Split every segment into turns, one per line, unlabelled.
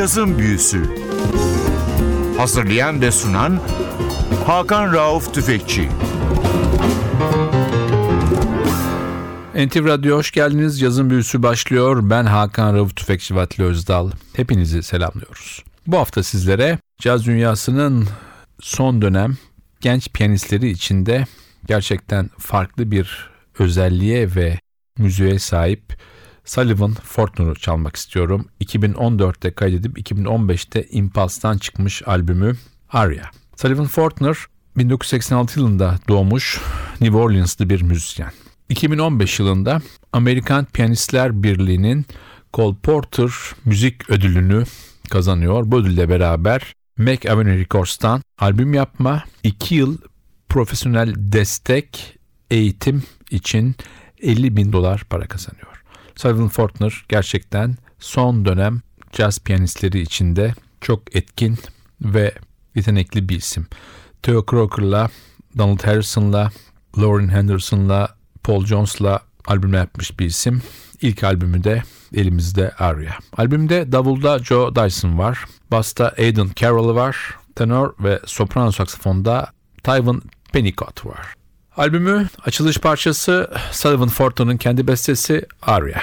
Cazın Büyüsü Hazırlayan ve sunan Hakan Rauf Tüfekçi
NTV Radyo hoş geldiniz. Yazın büyüsü başlıyor. Ben Hakan Rauf Tüfekçi Vatli Özdal. Hepinizi selamlıyoruz. Bu hafta sizlere caz dünyasının son dönem genç piyanistleri içinde gerçekten farklı bir özelliğe ve müziğe sahip Sullivan Fortner'ı çalmak istiyorum. 2014'te kaydedip 2015'te Impulse'dan çıkmış albümü Aria. Sullivan Fortner 1986 yılında doğmuş New Orleans'lı bir müzisyen. 2015 yılında Amerikan Piyanistler Birliği'nin Cole Porter Müzik Ödülünü kazanıyor. Bu ödülle beraber Mac Avenue Records'tan albüm yapma, 2 yıl profesyonel destek, eğitim için 50 bin dolar para kazanıyor. Sullivan Fortner gerçekten son dönem caz piyanistleri içinde çok etkin ve yetenekli bir isim. Theo Crocker'la, Donald Harrison'la, Lauren Henderson'la, Paul Jones'la albüm yapmış bir isim. İlk albümü de elimizde Aria. Albümde davulda Joe Dyson var. Basta Aidan Carroll var. Tenor ve soprano saksafonda Tyvon Pennicott var. Albümü açılış parçası Sullivan Fortun'un kendi bestesi Aria.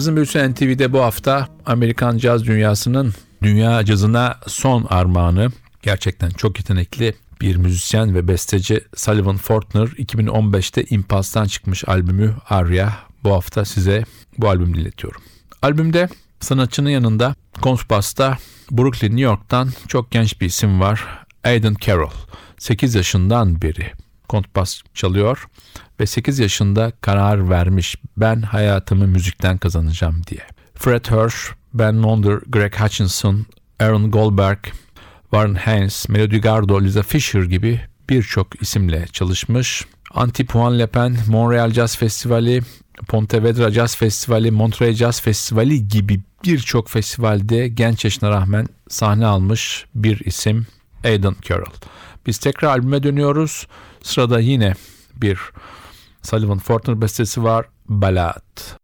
Cazın Büyüsü NTV'de bu hafta Amerikan caz dünyasının dünya cazına son armağanı gerçekten çok yetenekli bir müzisyen ve besteci Sullivan Fortner 2015'te Impulse'dan çıkmış albümü Aria bu hafta size bu albümü dinletiyorum. Albümde sanatçının yanında kontrbasta Brooklyn, New York'tan çok genç bir isim var. Aidan Carroll. 8 yaşından beri kontrbas çalıyor ve 8 yaşında karar vermiş ben hayatımı müzikten kazanacağım diye. Fred Hirsch, Ben Monder, Greg Hutchinson, Aaron Goldberg, Warren Haynes, Melody Gardot, Lisa Fisher gibi birçok isimle çalışmış. Antipuan Le Pen, Montreal Jazz Festivali, Pontevedra Jazz Festivali, Montreux Jazz Festivali gibi birçok festivalde genç yaşına rağmen sahne almış bir isim Aidan Carroll. Biz tekrar albüme dönüyoruz. Sırada yine bir Sullivan Fortner bestesi var. Ballad.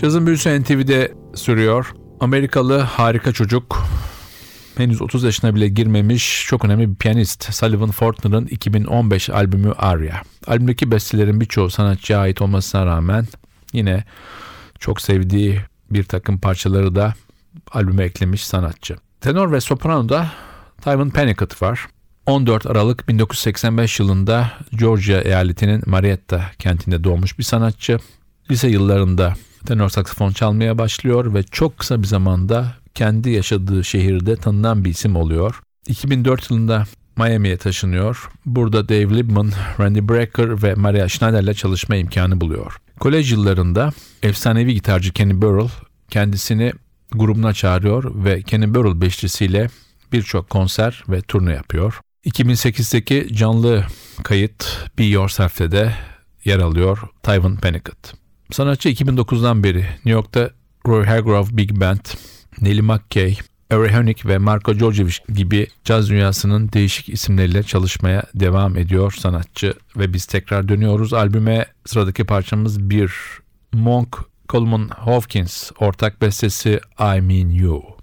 Cazın büyüsü NTV'de sürüyor. Amerikalı harika çocuk, henüz 30 yaşına bile girmemiş çok önemli bir piyanist Sullivan Fortner'ın 2015 albümü Aria. Albümdeki bestelerin birçoğu sanatçıya ait olmasına rağmen yine çok sevdiği bir takım parçaları da albüme eklemiş sanatçı. Tenor ve sopranoda Tywin Pennicott var. 14 Aralık 1985 yılında Georgia eyaletinin Marietta kentinde doğmuş bir sanatçı. Lise yıllarında tenor saksafon çalmaya başlıyor ve çok kısa bir zamanda kendi yaşadığı şehirde tanınan bir isim oluyor. 2004 yılında Miami'ye taşınıyor. Burada Dave Libman, Randy Brecker ve Maria Schneider ile çalışma imkanı buluyor. Kolej yıllarında efsanevi gitarcı Kenny Burrell kendisini grubuna çağırıyor ve Kenny Burrell beşlisiyle birçok konser ve turne yapıyor. 2008'deki canlı kayıt Be Yourself'te de yer alıyor Tywin Pennicott. Sanatçı 2009'dan beri New York'ta Roy Hargrove Big Band, Nelly McKay, Eri Honig ve Marco Georgievich gibi caz dünyasının değişik isimleriyle çalışmaya devam ediyor sanatçı ve biz tekrar dönüyoruz albüme sıradaki parçamız bir Monk Coleman Hawkins ortak bestesi I Mean You.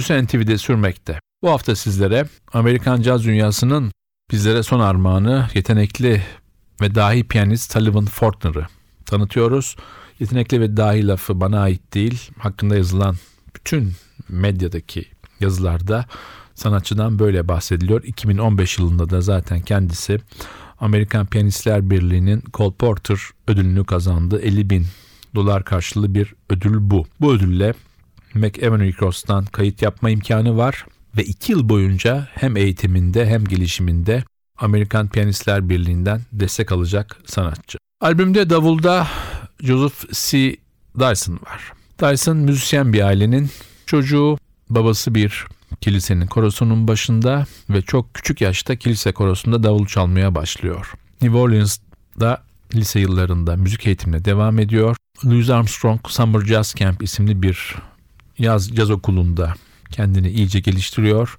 Büyüsü NTV'de sürmekte. Bu hafta sizlere Amerikan caz dünyasının bizlere son armağanı yetenekli ve dahi piyanist Sullivan Fortner'ı tanıtıyoruz. Yetenekli ve dahi lafı bana ait değil. Hakkında yazılan bütün medyadaki yazılarda sanatçıdan böyle bahsediliyor. 2015 yılında da zaten kendisi Amerikan Piyanistler Birliği'nin Cole Porter ödülünü kazandı. 50 bin dolar karşılığı bir ödül bu. Bu ödülle McEwan Cross'tan kayıt yapma imkanı var ve 2 yıl boyunca hem eğitiminde hem gelişiminde Amerikan Piyanistler Birliği'nden destek alacak sanatçı. Albümde davulda Joseph C. Dyson var. Dyson müzisyen bir ailenin çocuğu, babası bir kilisenin korosunun başında ve çok küçük yaşta kilise korosunda davul çalmaya başlıyor. New Orleans'da lise yıllarında müzik eğitimine devam ediyor. Louis Armstrong Summer Jazz Camp isimli bir yaz caz okulunda kendini iyice geliştiriyor.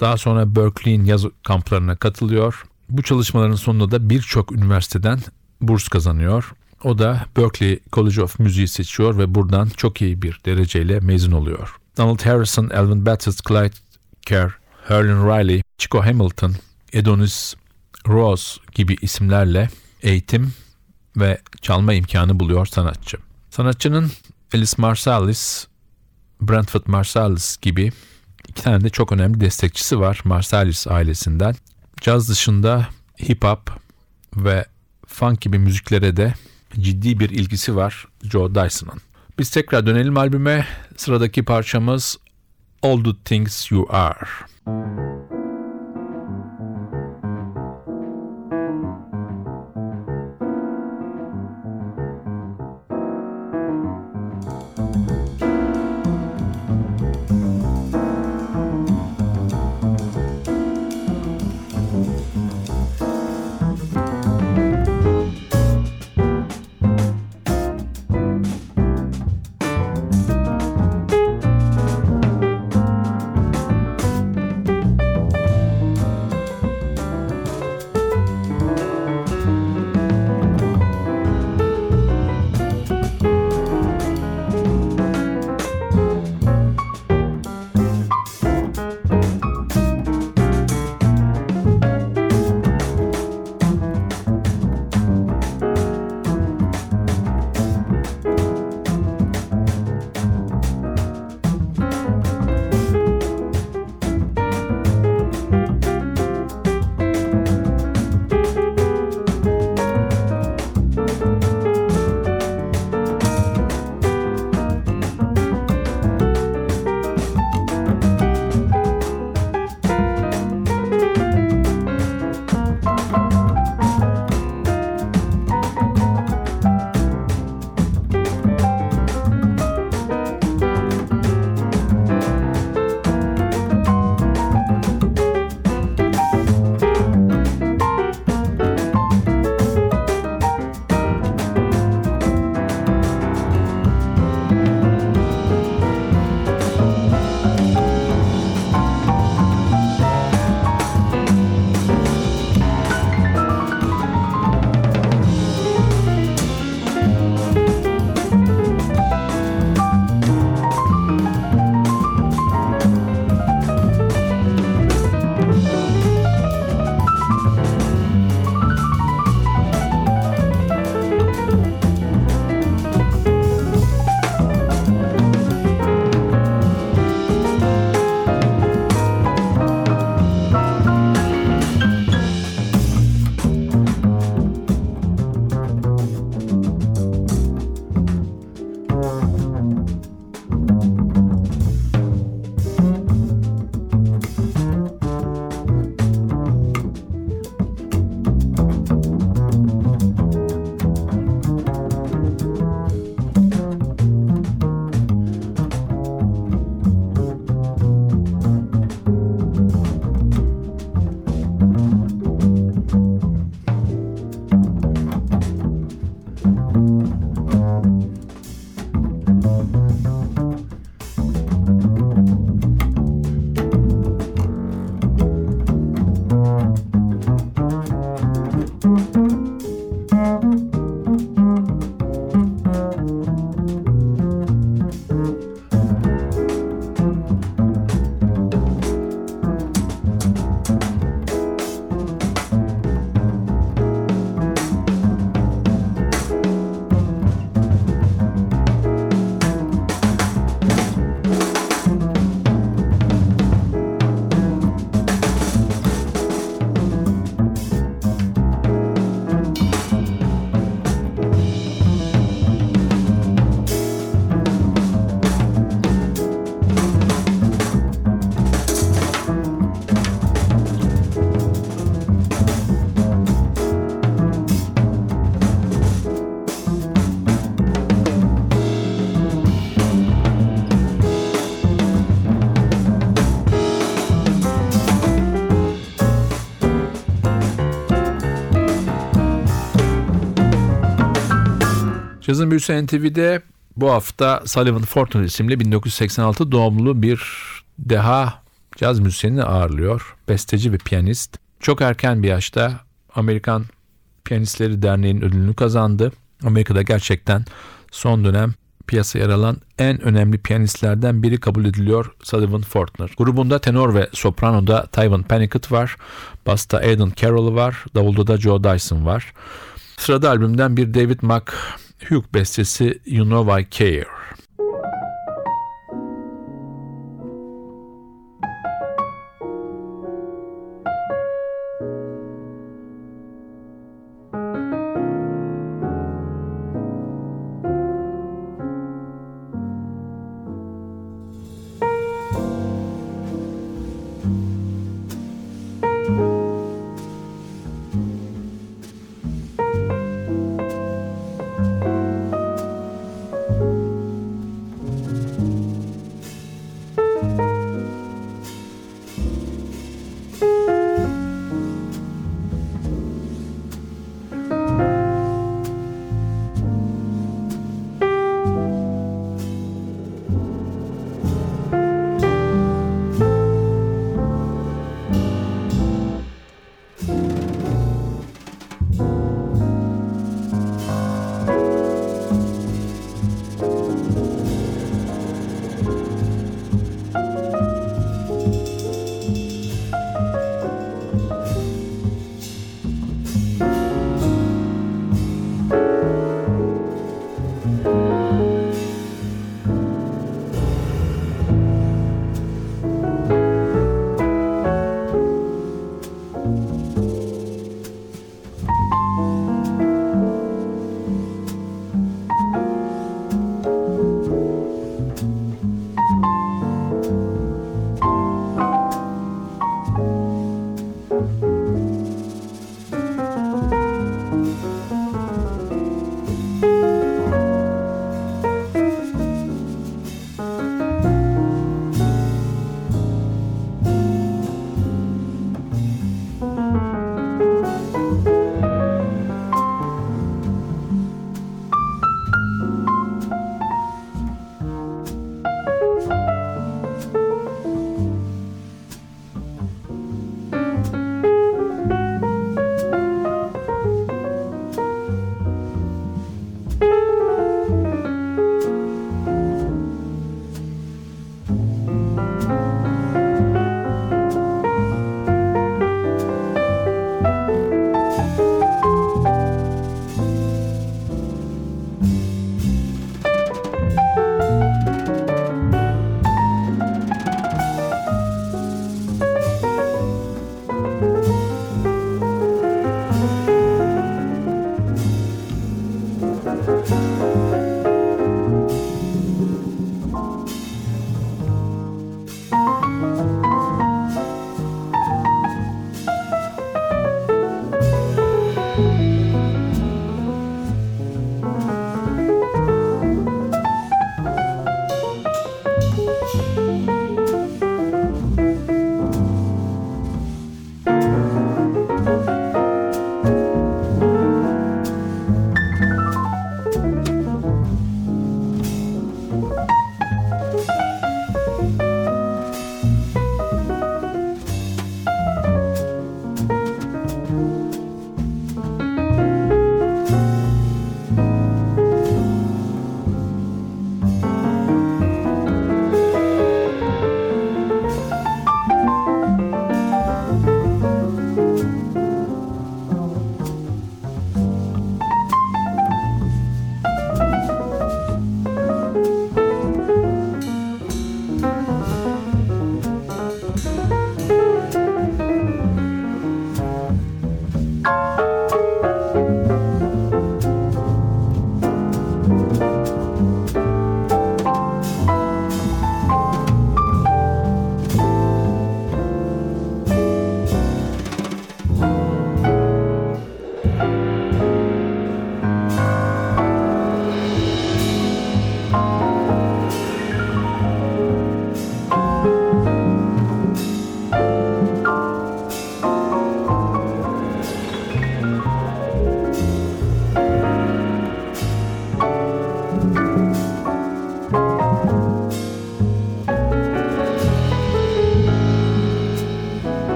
Daha sonra Berkeley'in yaz kamplarına katılıyor. Bu çalışmaların sonunda da birçok üniversiteden burs kazanıyor. O da Berkeley College of Music'i seçiyor ve buradan çok iyi bir dereceyle mezun oluyor. Donald Harrison, Elvin Baptist, Clyde Kerr, Herlin Riley, Chico Hamilton, Edonis Rose gibi isimlerle eğitim ve çalma imkanı buluyor sanatçı. Sanatçının Alice Marsalis, Brentford Marsalis gibi iki tane de çok önemli destekçisi var Marsalis ailesinden. Caz dışında hip hop ve funk gibi müziklere de ciddi bir ilgisi var Joe Dyson'ın. Biz tekrar dönelim albüme. Sıradaki parçamız All the Things You Are. Cazın Büyüsü NTV'de bu hafta Sullivan Fortune isimli 1986 doğumlu bir deha caz müzisyeni ağırlıyor. Besteci ve piyanist. Çok erken bir yaşta Amerikan Piyanistleri Derneği'nin ödülünü kazandı. Amerika'da gerçekten son dönem piyasaya yer alan en önemli piyanistlerden biri kabul ediliyor Sullivan Fortner. Grubunda tenor ve sopranoda Tyvan Pennicott var. Basta Aidan Carroll var. Davulda da Joe Dyson var. Sırada albümden bir David McHugh bestesi You Know I Care.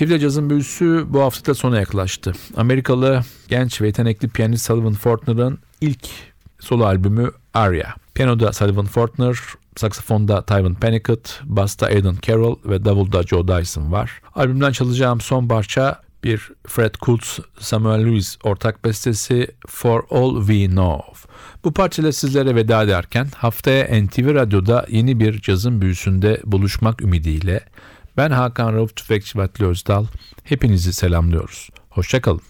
NTV'de cazın büyüsü bu hafta da sona yaklaştı. Amerikalı genç ve yetenekli piyanist Sullivan Fortner'ın ilk solo albümü Aria. Piyanoda Sullivan Fortner, saksafonda Tyvin Pennicott, basta Aidan Carroll ve davulda Joe Dyson var. Albümden çalacağım son parça bir Fred Coates, Samuel Lewis ortak bestesi For All We Know. Bu parçayla sizlere veda ederken haftaya NTV Radyo'da yeni bir cazın büyüsünde buluşmak ümidiyle ben Hakan Rauf Tüfekçi Vatli Özdal. Hepinizi selamlıyoruz. Hoşçakalın.